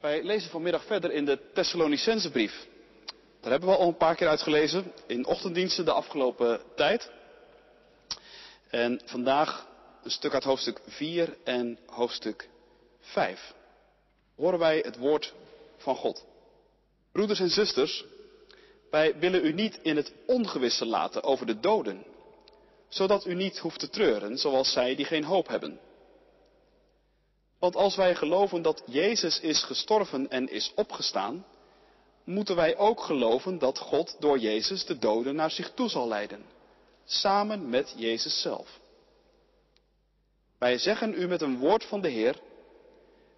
Wij lezen vanmiddag verder in de Thessalonicense brief. Daar hebben we al een paar keer uit gelezen in ochtenddiensten de afgelopen tijd. En vandaag een stuk uit hoofdstuk 4 en hoofdstuk 5. Horen wij het woord van God. Broeders en zusters, wij willen u niet in het ongewisse laten over de doden, zodat u niet hoeft te treuren zoals zij die geen hoop hebben. Want als wij geloven dat Jezus is gestorven en is opgestaan, moeten wij ook geloven dat God door Jezus de doden naar zich toe zal leiden, samen met Jezus zelf. Wij zeggen u met een woord van de Heer,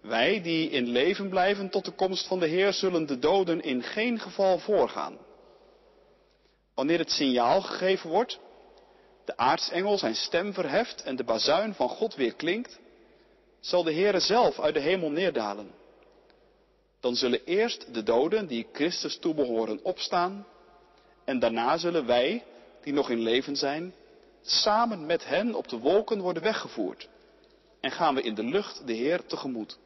wij die in leven blijven tot de komst van de Heer zullen de doden in geen geval voorgaan. Wanneer het signaal gegeven wordt, de aartsengel zijn stem verheft en de bazuin van God weer klinkt, zal de Heere zelf uit de hemel neerdalen. Dan zullen eerst de doden die Christus toebehoren opstaan en daarna zullen wij, die nog in leven zijn, samen met hen op de wolken worden weggevoerd en gaan we in de lucht de Heer tegemoet.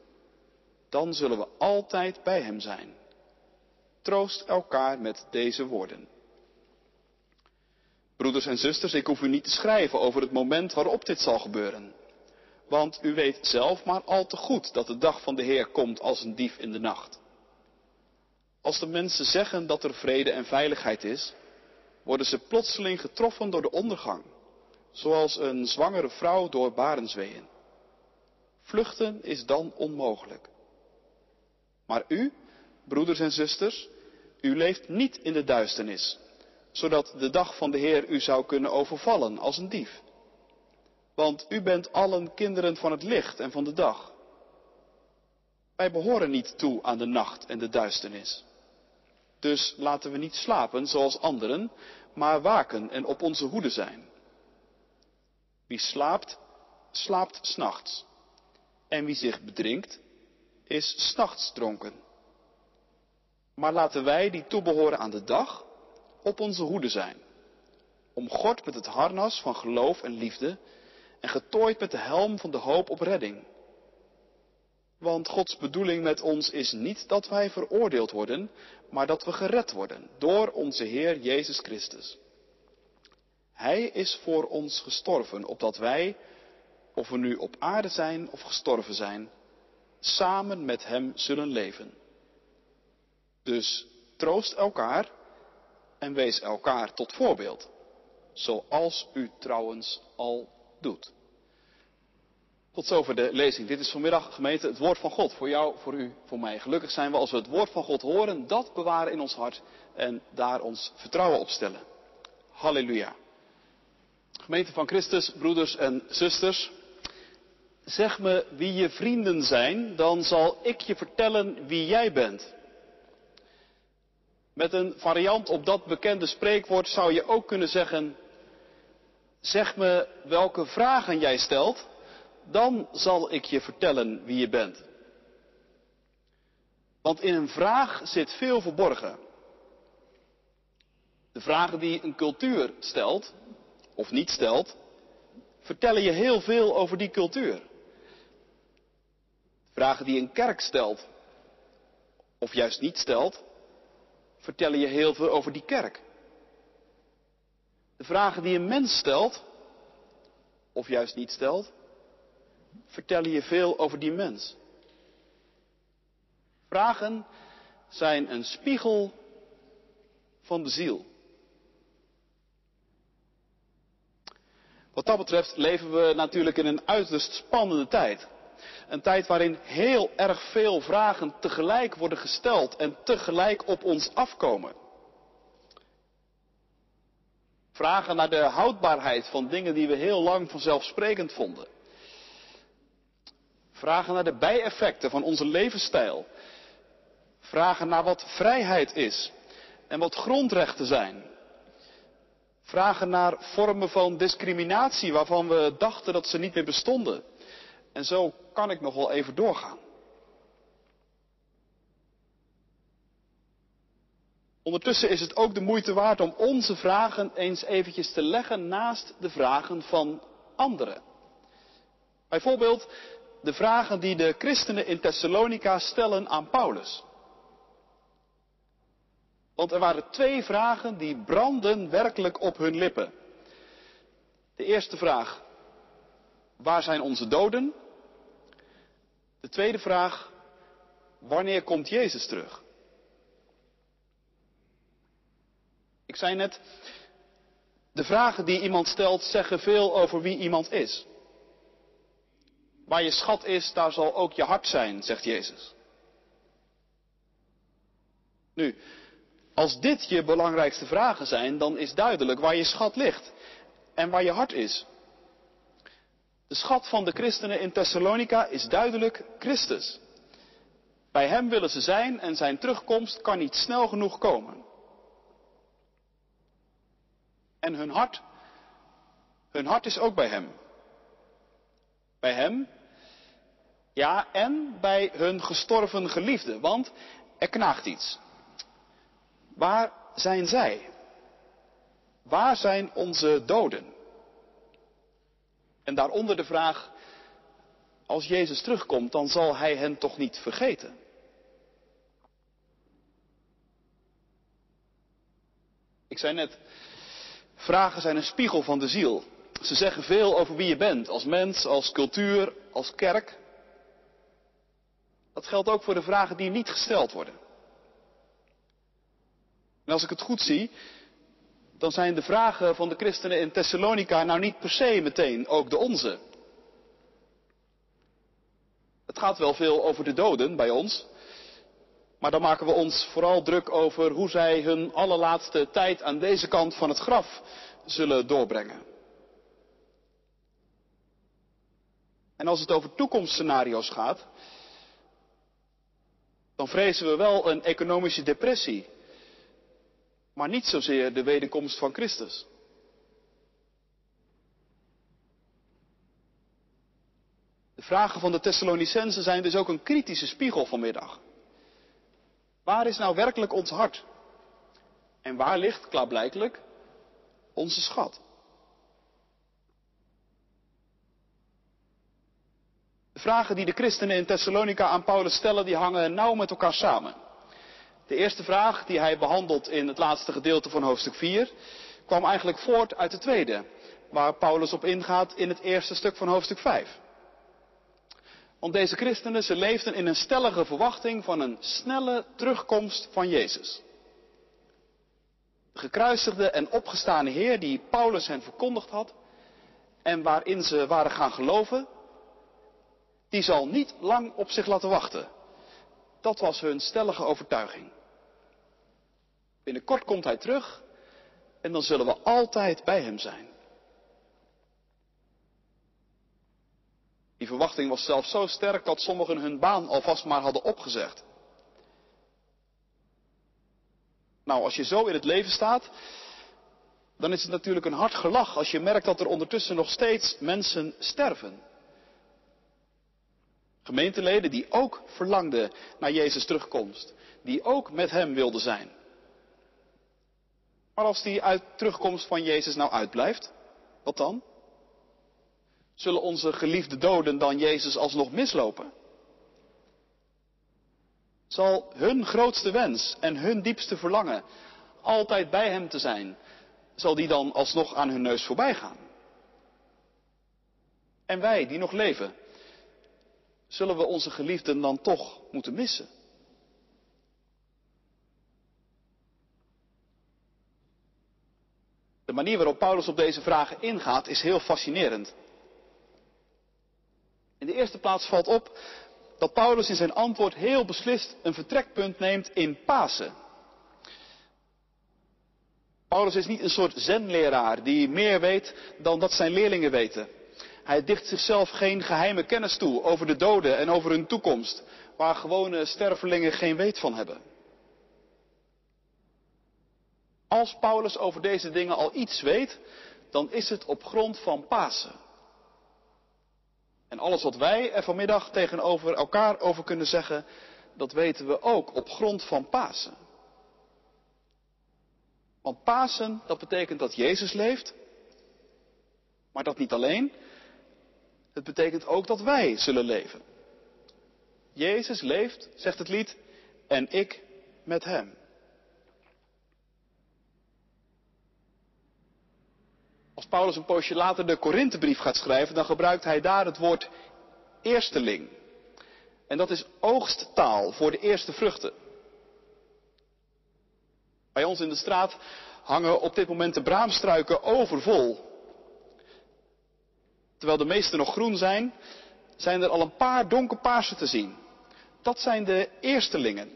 Dan zullen we altijd bij Hem zijn. Troost elkaar met deze woorden. Broeders en zusters, ik hoef u niet te schrijven over het moment waarop dit zal gebeuren. Want u weet zelf maar al te goed dat de dag van de Heer komt als een dief in de nacht. Als de mensen zeggen dat er vrede en veiligheid is, worden ze plotseling getroffen door de ondergang, zoals een zwangere vrouw door barensweeën. Vluchten is dan onmogelijk. Maar u, broeders en zusters, u leeft niet in de duisternis, zodat de dag van de Heer u zou kunnen overvallen als een dief. Want u bent allen kinderen van het licht en van de dag. Wij behoren niet toe aan de nacht en de duisternis. Dus laten we niet slapen zoals anderen, maar waken en op onze hoede zijn. Wie slaapt, slaapt s'nachts. En wie zich bedrinkt, is s'nachts dronken. Maar laten wij die toebehoren aan de dag op onze hoede zijn. Omgord met het harnas van geloof en liefde en getooid met de helm van de hoop op redding. Want Gods bedoeling met ons is niet dat wij veroordeeld worden, maar dat we gered worden door onze Heer Jezus Christus. Hij is voor ons gestorven, opdat wij, of we nu op aarde zijn of gestorven zijn, samen met Hem zullen leven. Dus troost elkaar en wees elkaar tot voorbeeld, zoals u trouwens al doet. Tot zover de lezing. Dit is vanmiddag, gemeente, het woord van God. Voor jou, voor u, voor mij. Gelukkig zijn we als we het woord van God horen, dat bewaren in ons hart en daar ons vertrouwen op stellen. Halleluja. Gemeente van Christus, broeders en zusters. Zeg me wie je vrienden zijn, dan zal ik je vertellen wie jij bent. Met een variant op dat bekende spreekwoord zou je ook kunnen zeggen, zeg me welke vragen jij stelt, dan zal ik je vertellen wie je bent. Want in een vraag zit veel verborgen. De vragen die een cultuur stelt, of niet stelt, vertellen je heel veel over die cultuur. Vragen die een kerk stelt, of juist niet stelt, vertellen je heel veel over die kerk. De vragen die een mens stelt, of juist niet stelt, vertellen je veel over die mens. Vragen zijn een spiegel van de ziel. Wat dat betreft leven we natuurlijk in een uiterst spannende tijd. Een tijd waarin heel erg veel vragen tegelijk worden gesteld en tegelijk op ons afkomen. Vragen naar de houdbaarheid van dingen die we heel lang vanzelfsprekend vonden. Vragen naar de bijeffecten van onze levensstijl. Vragen naar wat vrijheid is en wat grondrechten zijn. Vragen naar vormen van discriminatie waarvan we dachten dat ze niet meer bestonden. En zo kan ik nog wel even doorgaan. Ondertussen is het ook de moeite waard om onze vragen eens eventjes te leggen naast de vragen van anderen. Bijvoorbeeld, de vragen die de christenen in Thessalonica stellen aan Paulus. Want er waren twee vragen die branden werkelijk op hun lippen. De eerste vraag, waar zijn onze doden? De tweede vraag, wanneer komt Jezus terug? Ik zei net, de vragen die iemand stelt zeggen veel over wie iemand is. Waar je schat is, daar zal ook je hart zijn, zegt Jezus. Nu, als dit je belangrijkste vragen zijn, dan is duidelijk waar je schat ligt en waar je hart is. De schat van de christenen in Thessalonica is duidelijk Christus. Bij Hem willen ze zijn en zijn terugkomst kan niet snel genoeg komen. En hun hart, hun hart is ook bij Hem. Bij Hem, ja, en bij hun gestorven geliefde, want er knaagt iets. Waar zijn zij? Waar zijn onze doden? En daaronder de vraag, als Jezus terugkomt, dan zal Hij hen toch niet vergeten? Ik zei net, vragen zijn een spiegel van de ziel. Ze zeggen veel over wie je bent, als mens, als cultuur, als kerk. Dat geldt ook voor de vragen die niet gesteld worden. En als ik het goed zie, dan zijn de vragen van de christenen in Thessalonica nou niet per se meteen ook de onze. Het gaat wel veel over de doden bij ons, maar dan maken we ons vooral druk over hoe zij hun allerlaatste tijd aan deze kant van het graf zullen doorbrengen. En als het over toekomstscenario's gaat, dan vrezen we wel een economische depressie maar niet zozeer de wederkomst van Christus. De vragen van de Thessalonicensen zijn dus ook een kritische spiegel vanmiddag. Waar is nou werkelijk ons hart? En waar ligt klaarblijkelijk onze schat? De vragen die de christenen in Thessalonica aan Paulus stellen, die hangen nauw met elkaar samen. De eerste vraag die hij behandelt in het laatste gedeelte van hoofdstuk 4 kwam eigenlijk voort uit de tweede, waar Paulus op ingaat in het eerste stuk van hoofdstuk 5. Want deze christenen, ze leefden in een stellige verwachting van een snelle terugkomst van Jezus. De gekruisigde en opgestane Heer die Paulus hen verkondigd had en waarin ze waren gaan geloven, die zal niet lang op zich laten wachten. Dat was hun stellige overtuiging. Binnenkort komt hij terug en dan zullen we altijd bij hem zijn. Die verwachting was zelfs zo sterk dat sommigen hun baan alvast maar hadden opgezegd. Nou, als je zo in het leven staat, dan is het natuurlijk een hard gelach als je merkt dat er ondertussen nog steeds mensen sterven. Gemeenteleden die ook verlangden naar Jezus terugkomst, die ook met Hem wilden zijn. Maar als die uit terugkomst van Jezus nou uitblijft, wat dan? Zullen onze geliefde doden dan Jezus alsnog mislopen? Zal hun grootste wens en hun diepste verlangen altijd bij Hem te zijn, zal die dan alsnog aan hun neus voorbij gaan? En wij die nog leven, zullen we onze geliefden dan toch moeten missen? De manier waarop Paulus op deze vragen ingaat is heel fascinerend. De eerste plaats valt op dat Paulus in zijn antwoord heel beslist een vertrekpunt neemt in Pasen. Paulus is niet een soort zenleraar die meer weet dan dat zijn leerlingen weten. Hij dicht zichzelf geen geheime kennis toe over de doden en over hun toekomst, waar gewone stervelingen geen weet van hebben. Als Paulus over deze dingen al iets weet, dan is het op grond van Pasen. En alles wat wij er vanmiddag tegenover elkaar over kunnen zeggen, dat weten we ook op grond van Pasen. Want Pasen, dat betekent dat Jezus leeft, maar dat niet alleen. Het betekent ook dat wij zullen leven. Jezus leeft, zegt het lied, en ik met hem. Als Paulus een poosje later de Korinthebrief gaat schrijven, dan gebruikt hij daar het woord eersteling. En dat is oogsttaal voor de eerste vruchten. Bij ons in de straat hangen op dit moment de braamstruiken overvol. Terwijl de meeste nog groen zijn, zijn er al een paar donkerpaarse te zien. Dat zijn de eerstelingen.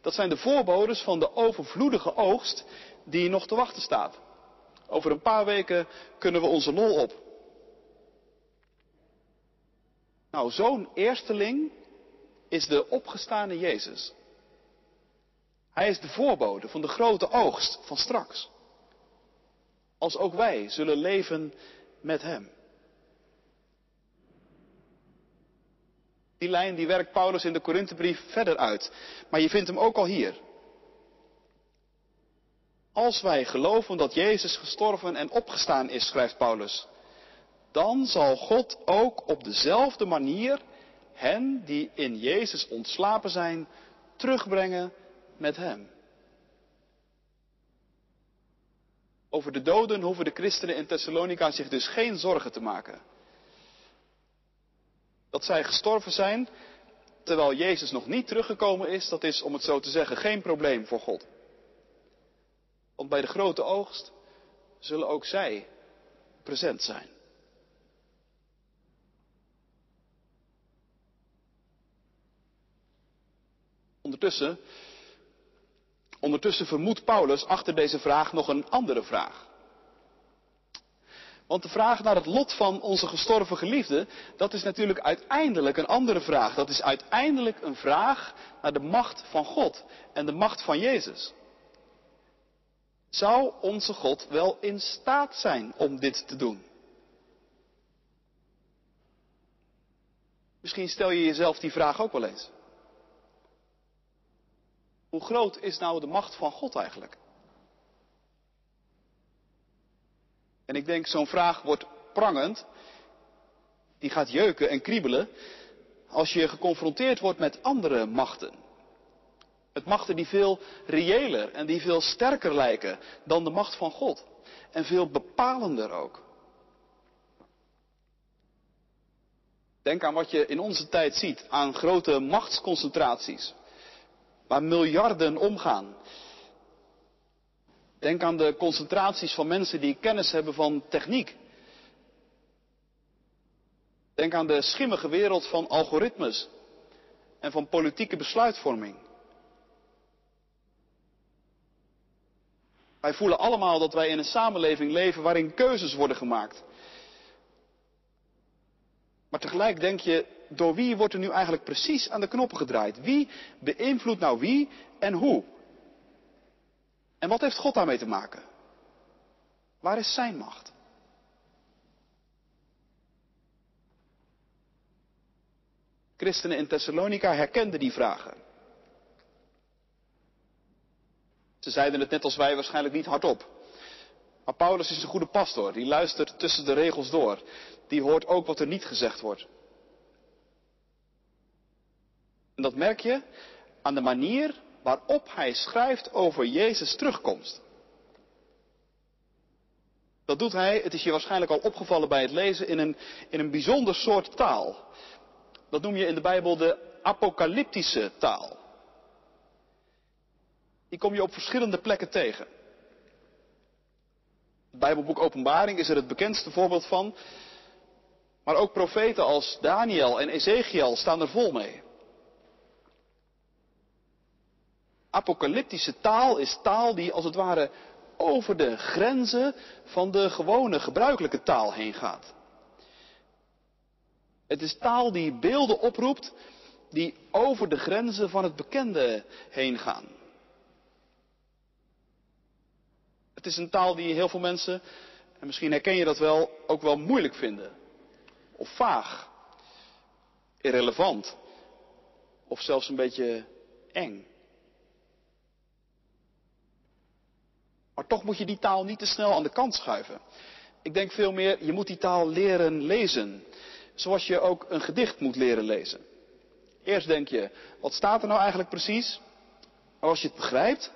Dat zijn de voorbodes van de overvloedige oogst die nog te wachten staat. Over een paar weken kunnen we onze lol op. Nou, zo'n eersteling is de opgestane Jezus. Hij is de voorbode van de grote oogst van straks. Als ook wij zullen leven met Hem. Die lijn die werkt Paulus in de Korinthebrief verder uit. Maar je vindt hem ook al hier. Als wij geloven dat Jezus gestorven en opgestaan is, schrijft Paulus, dan zal God ook op dezelfde manier hen die in Jezus ontslapen zijn, terugbrengen met Hem. Over de doden hoeven de christenen in Thessalonica zich dus geen zorgen te maken. Dat zij gestorven zijn terwijl Jezus nog niet teruggekomen is, dat is om het zo te zeggen geen probleem voor God. Want bij de grote oogst zullen ook zij present zijn. Ondertussen, ondertussen vermoedt Paulus achter deze vraag nog een andere vraag. Want de vraag naar het lot van onze gestorven geliefde, dat is natuurlijk uiteindelijk een andere vraag. Dat is uiteindelijk een vraag naar de macht van God en de macht van Jezus. Zou onze God wel in staat zijn om dit te doen? Misschien stel je jezelf die vraag ook wel eens. Hoe groot is nou de macht van God eigenlijk? En ik denk, zo'n vraag wordt prangend. Die gaat jeuken en kriebelen als je geconfronteerd wordt met andere machten. Met machten die veel reëler en die veel sterker lijken dan de macht van God. En veel bepalender ook. Denk aan wat je in onze tijd ziet, aan grote machtsconcentraties, waar miljarden omgaan. Denk aan de concentraties van mensen die kennis hebben van techniek. Denk aan de schimmige wereld van algoritmes en van politieke besluitvorming. Wij voelen allemaal dat wij in een samenleving leven waarin keuzes worden gemaakt. Maar tegelijk denk je, door wie wordt er nu eigenlijk precies aan de knoppen gedraaid? Wie beïnvloedt nou wie en hoe? En wat heeft God daarmee te maken? Waar is zijn macht? Christenen in Thessalonica herkenden die vragen. Ze zeiden het net als wij waarschijnlijk niet hardop. Maar Paulus is een goede pastor, die luistert tussen de regels door. Die hoort ook wat er niet gezegd wordt. En dat merk je aan de manier waarop hij schrijft over Jezus' terugkomst. Dat doet hij, het is je waarschijnlijk al opgevallen bij het lezen, in een, in een bijzonder soort taal. Dat noem je in de Bijbel de apocalyptische taal. Die kom je op verschillende plekken tegen. Het Bijbelboek Openbaring is er het bekendste voorbeeld van. Maar ook profeten als Daniel en Ezekiel staan er vol mee. Apocalyptische taal is taal die als het ware over de grenzen van de gewone gebruikelijke taal heen gaat. Het is taal die beelden oproept die over de grenzen van het bekende heen gaan. Het is een taal die heel veel mensen, en misschien herken je dat wel, ook wel moeilijk vinden. Of vaag, irrelevant, of zelfs een beetje eng. Maar toch moet je die taal niet te snel aan de kant schuiven. Ik denk veel meer, je moet die taal leren lezen. Zoals je ook een gedicht moet leren lezen. Eerst denk je, wat staat er nou eigenlijk precies? Maar als je het begrijpt,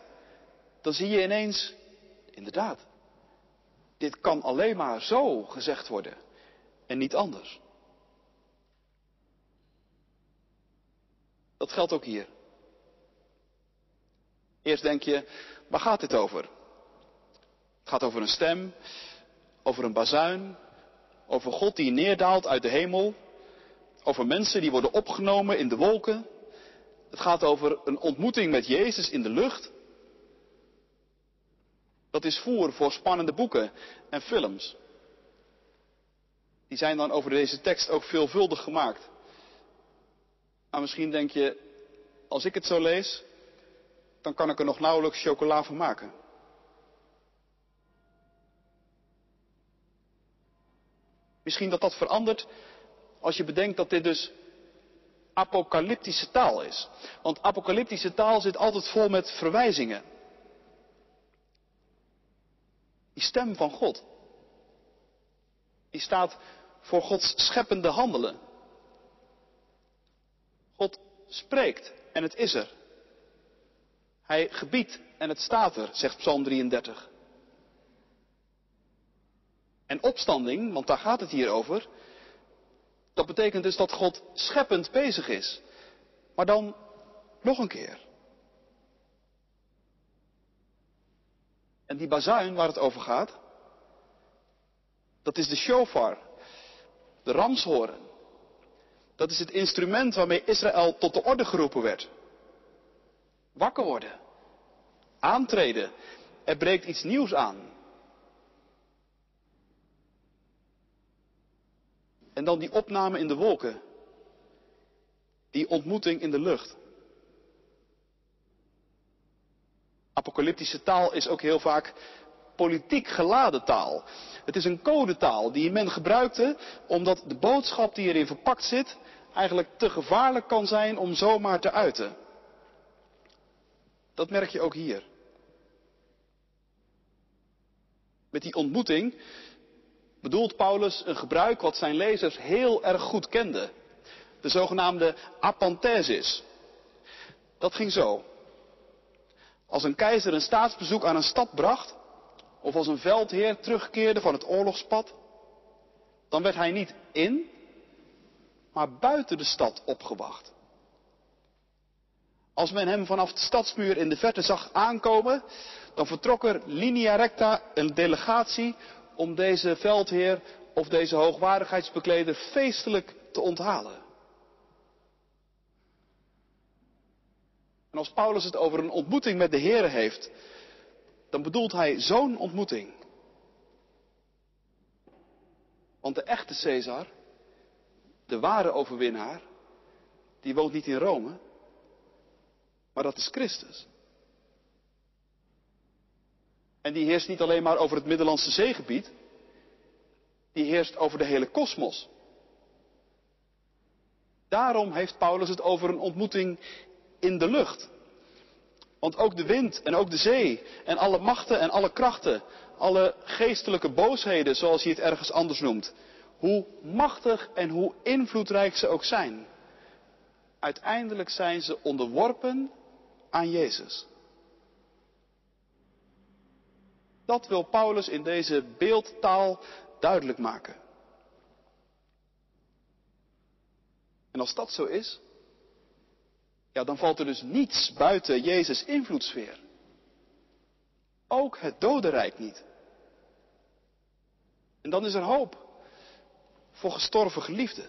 dan zie je ineens, inderdaad, dit kan alleen maar zo gezegd worden en niet anders. Dat geldt ook hier. Eerst denk je, waar gaat dit over? Het gaat over een stem, over een bazuin, over God die neerdaalt uit de hemel, over mensen die worden opgenomen in de wolken. Het gaat over een ontmoeting met Jezus in de lucht. Dat is voer voor spannende boeken en films. Die zijn dan over deze tekst ook veelvuldig gemaakt. Maar misschien denk je, als ik het zo lees, dan kan ik er nog nauwelijks chocola van maken. Misschien dat dat verandert als je bedenkt dat dit dus apocalyptische taal is. Want apocalyptische taal zit altijd vol met verwijzingen. Die stem van God. Die staat voor Gods scheppende handelen. God spreekt en het is er. Hij gebiedt en het staat er, zegt Psalm 33. En opstanding, want daar gaat het hier over, dat betekent dus dat God scheppend bezig is. Maar dan nog een keer. En die bazuin waar het over gaat, dat is de shofar, de ramshoren. Dat is het instrument waarmee Israël tot de orde geroepen werd. Wakker worden. Aantreden. Er breekt iets nieuws aan. En dan die opname in de wolken. Die ontmoeting in de lucht. Apocalyptische taal is ook heel vaak politiek geladen taal. Het is een codetaal die men gebruikte omdat de boodschap die erin verpakt zit eigenlijk te gevaarlijk kan zijn om zomaar te uiten. Dat merk je ook hier. Met die ontmoeting bedoelt Paulus een gebruik wat zijn lezers heel erg goed kenden. De zogenaamde apanthesis. Dat ging zo. Als een keizer een staatsbezoek aan een stad bracht, of als een veldheer terugkeerde van het oorlogspad, dan werd hij niet in, maar buiten de stad opgewacht. Als men hem vanaf de stadsmuur in de verte zag aankomen, dan vertrok er linea recta een delegatie om deze veldheer of deze hoogwaardigheidsbekleder feestelijk te onthalen. En als Paulus het over een ontmoeting met de Heer heeft, dan bedoelt hij zo'n ontmoeting. Want de echte Caesar, de ware overwinnaar, die woont niet in Rome, maar dat is Christus. En die heerst niet alleen maar over het Middellandse zeegebied, die heerst over de hele kosmos. Daarom heeft Paulus het over een ontmoeting in de lucht. Want ook de wind en ook de zee en alle machten en alle krachten, alle geestelijke boosheden, zoals hij het ergens anders noemt, hoe machtig en hoe invloedrijk ze ook zijn, uiteindelijk zijn ze onderworpen aan Jezus. Dat wil Paulus in deze beeldtaal duidelijk maken. En als dat zo is, ja, dan valt er dus niets buiten Jezus' invloedssfeer. Ook het dodenrijk niet. En dan is er hoop voor gestorven geliefden.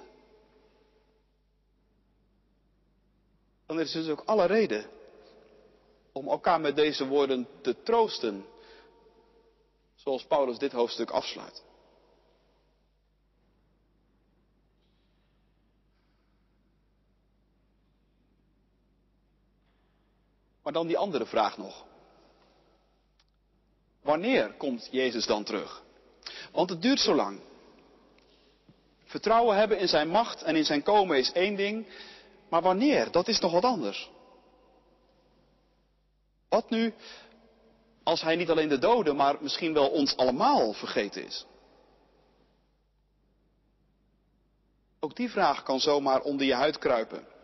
Dan is er dus ook alle reden om elkaar met deze woorden te troosten, zoals Paulus dit hoofdstuk afsluit. Maar dan die andere vraag nog. Wanneer komt Jezus dan terug? Want het duurt zo lang. Vertrouwen hebben in zijn macht en in zijn komen is één ding, maar wanneer, dat is nog wat anders. Wat nu als hij niet alleen de doden, maar misschien wel ons allemaal vergeten is? Ook die vraag kan zomaar onder je huid kruipen.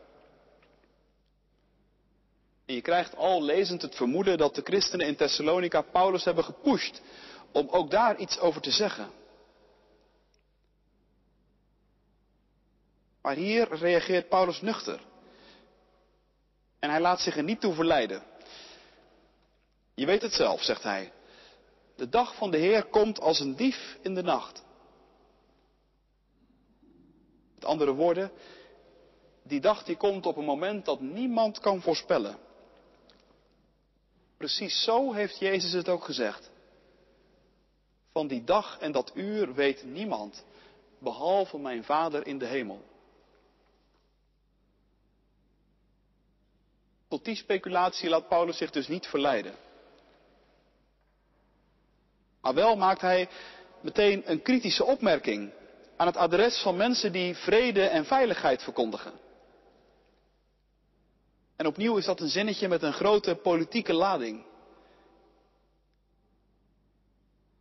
Je krijgt al lezend het vermoeden dat de christenen in Thessalonica Paulus hebben gepusht om ook daar iets over te zeggen. Maar hier reageert Paulus nuchter. En hij laat zich er niet toe verleiden. Je weet het zelf, zegt hij. De dag van de Heer komt als een dief in de nacht. Met andere woorden, die dag die komt op een moment dat niemand kan voorspellen. Precies zo heeft Jezus het ook gezegd. Van die dag en dat uur weet niemand, behalve mijn Vader in de hemel. Tot die speculatie laat Paulus zich dus niet verleiden. Maar wel maakt hij meteen een kritische opmerking aan het adres van mensen die vrede en veiligheid verkondigen. En opnieuw is dat een zinnetje met een grote politieke lading.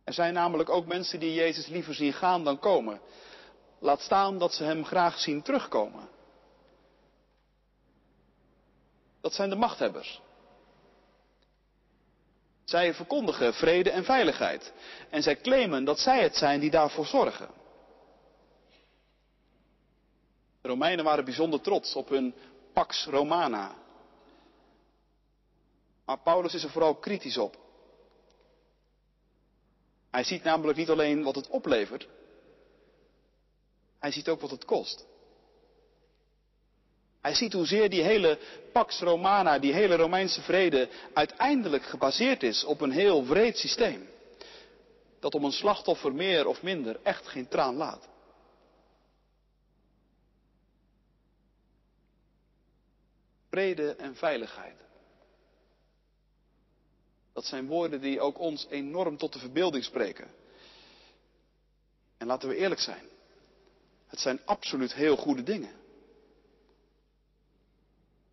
Er zijn namelijk ook mensen die Jezus liever zien gaan dan komen. Laat staan dat ze hem graag zien terugkomen. Dat zijn de machthebbers. Zij verkondigen vrede en veiligheid. En zij claimen dat zij het zijn die daarvoor zorgen. De Romeinen waren bijzonder trots op hun Pax Romana. Maar Paulus is er vooral kritisch op. Hij ziet namelijk niet alleen wat het oplevert, hij ziet ook wat het kost. Hij ziet hoezeer die hele Pax Romana, die hele Romeinse vrede, uiteindelijk gebaseerd is op een heel wreed systeem. Dat om een slachtoffer meer of minder echt geen traan laat. Vrede en veiligheid. Dat zijn woorden die ook ons enorm tot de verbeelding spreken. En laten we eerlijk zijn. Het zijn absoluut heel goede dingen.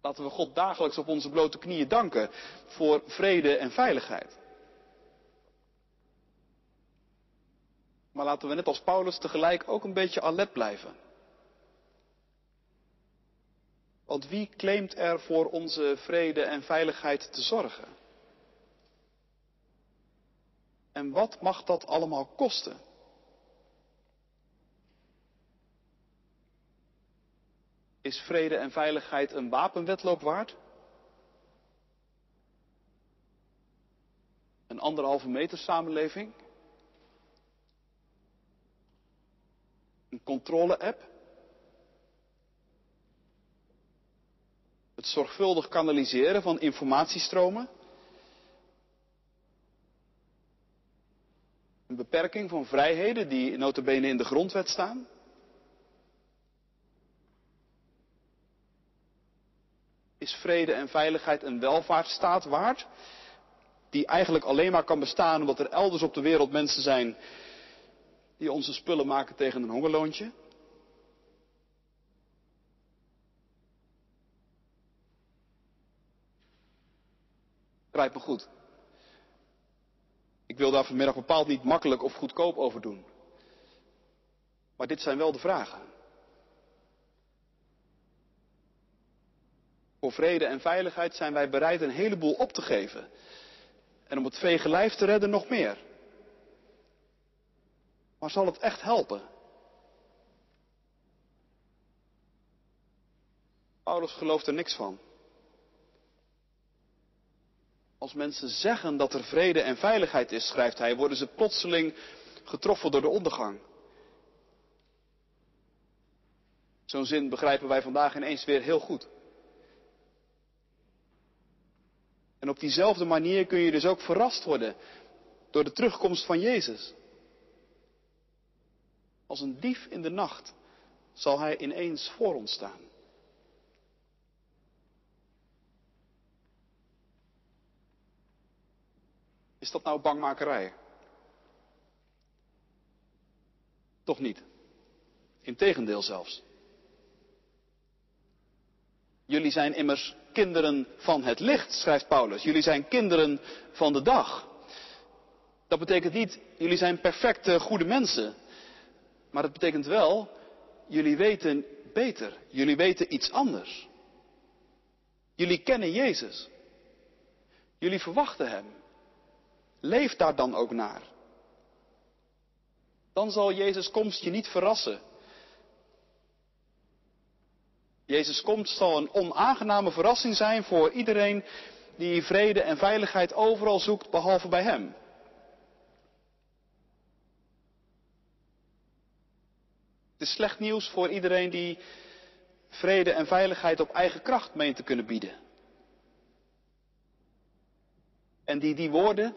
Laten we God dagelijks op onze blote knieën danken voor vrede en veiligheid. Maar laten we net als Paulus tegelijk ook een beetje alert blijven. Want wie claimt er voor onze vrede en veiligheid te zorgen? En wat mag dat allemaal kosten? Is vrede en veiligheid een wapenwetloop waard? Een anderhalve meter samenleving? Een controle-app? Het zorgvuldig kanaliseren van informatiestromen? Een beperking van vrijheden die notabene in de grondwet staan? Is vrede en veiligheid een welvaartsstaat waard? Die eigenlijk alleen maar kan bestaan omdat er elders op de wereld mensen zijn die onze spullen maken tegen een hongerloontje? Begrijp me goed. Ik wil daar vanmiddag bepaald niet makkelijk of goedkoop over doen. Maar dit zijn wel de vragen. Voor vrede en veiligheid zijn wij bereid een heleboel op te geven. En om het vege lijf te redden nog meer. Maar zal het echt helpen? Paulus gelooft er niks van. Als mensen zeggen dat er vrede en veiligheid is, schrijft hij, worden ze plotseling getroffen door de ondergang. Zo'n zin begrijpen wij vandaag ineens weer heel goed. En op diezelfde manier kun je dus ook verrast worden door de terugkomst van Jezus. Als een dief in de nacht zal hij ineens voor ons staan. Is dat nou bangmakerij? Toch niet. Integendeel zelfs. Jullie zijn immers kinderen van het licht, schrijft Paulus. Jullie zijn kinderen van de dag. Dat betekent niet, jullie zijn perfecte, goede mensen. Maar het betekent wel, jullie weten beter. Jullie weten iets anders. Jullie kennen Jezus. Jullie verwachten Hem. Leef daar dan ook naar. Dan zal Jezus' komst je niet verrassen. Jezus' komst zal een onaangename verrassing zijn voor iedereen die vrede en veiligheid overal zoekt behalve bij Hem. Het is slecht nieuws voor iedereen die vrede en veiligheid op eigen kracht meent te kunnen bieden. En die die woorden,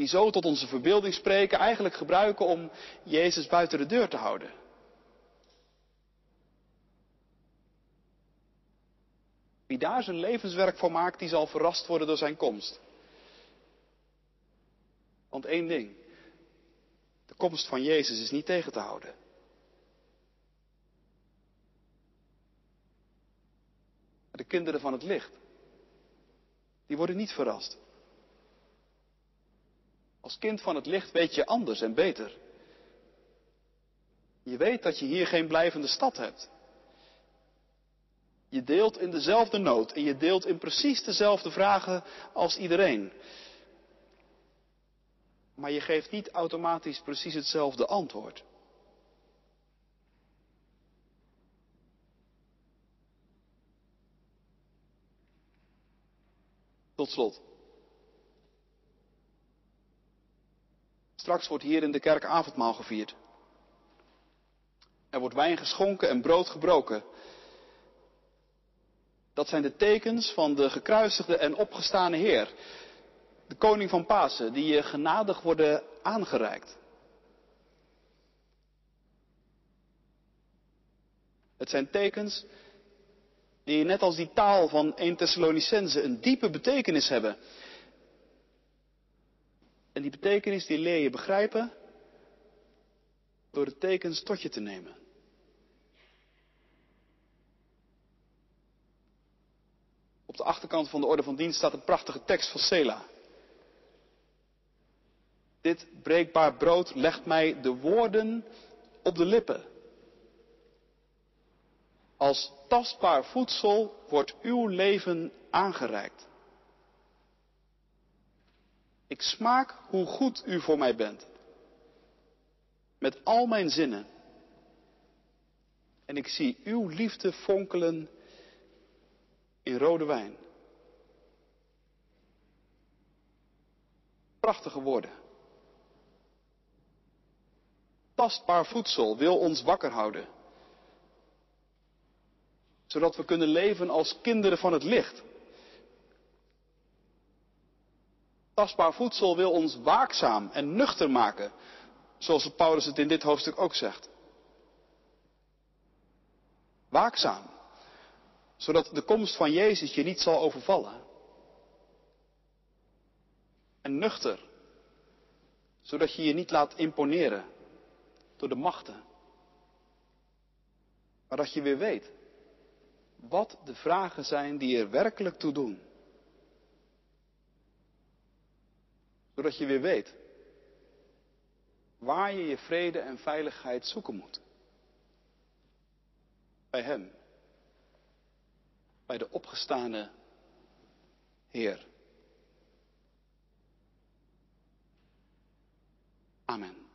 die zo tot onze verbeelding spreken, eigenlijk gebruiken om Jezus buiten de deur te houden. Wie daar zijn levenswerk voor maakt, die zal verrast worden door zijn komst. Want één ding, de komst van Jezus is niet tegen te houden. De kinderen van het licht, die worden niet verrast. Als kind van het licht weet je anders en beter. Je weet dat je hier geen blijvende stad hebt. Je deelt in dezelfde nood en je deelt in precies dezelfde vragen als iedereen. Maar je geeft niet automatisch precies hetzelfde antwoord. Tot slot. Straks wordt hier in de kerk avondmaal gevierd. Er wordt wijn geschonken en brood gebroken. Dat zijn de tekens van de gekruisigde en opgestane Heer, de koning van Pasen, die je genadig worden aangereikt. Het zijn tekens die net als die taal van 1 Thessalonicense een diepe betekenis hebben. En die betekenis die leer je begrijpen door de tekens tot je te nemen. Op de achterkant van de orde van dienst staat een prachtige tekst van Sela. Dit breekbaar brood legt mij de woorden op de lippen. Als tastbaar voedsel wordt uw leven aangereikt. Ik smaak hoe goed u voor mij bent. Met al mijn zinnen. En ik zie uw liefde fonkelen in rode wijn. Prachtige woorden. Tastbaar voedsel wil ons wakker houden. Zodat we kunnen leven als kinderen van het licht. Tastbaar voedsel wil ons waakzaam en nuchter maken, zoals Paulus het in dit hoofdstuk ook zegt. Waakzaam zodat de komst van Jezus je niet zal overvallen. En nuchter, zodat je je niet laat imponeren door de machten. Maar dat je weer weet wat de vragen zijn die er werkelijk toe doen. Zodat je weer weet waar je je vrede en veiligheid zoeken moet. Bij Hem bij de opgestane Heer. Amen.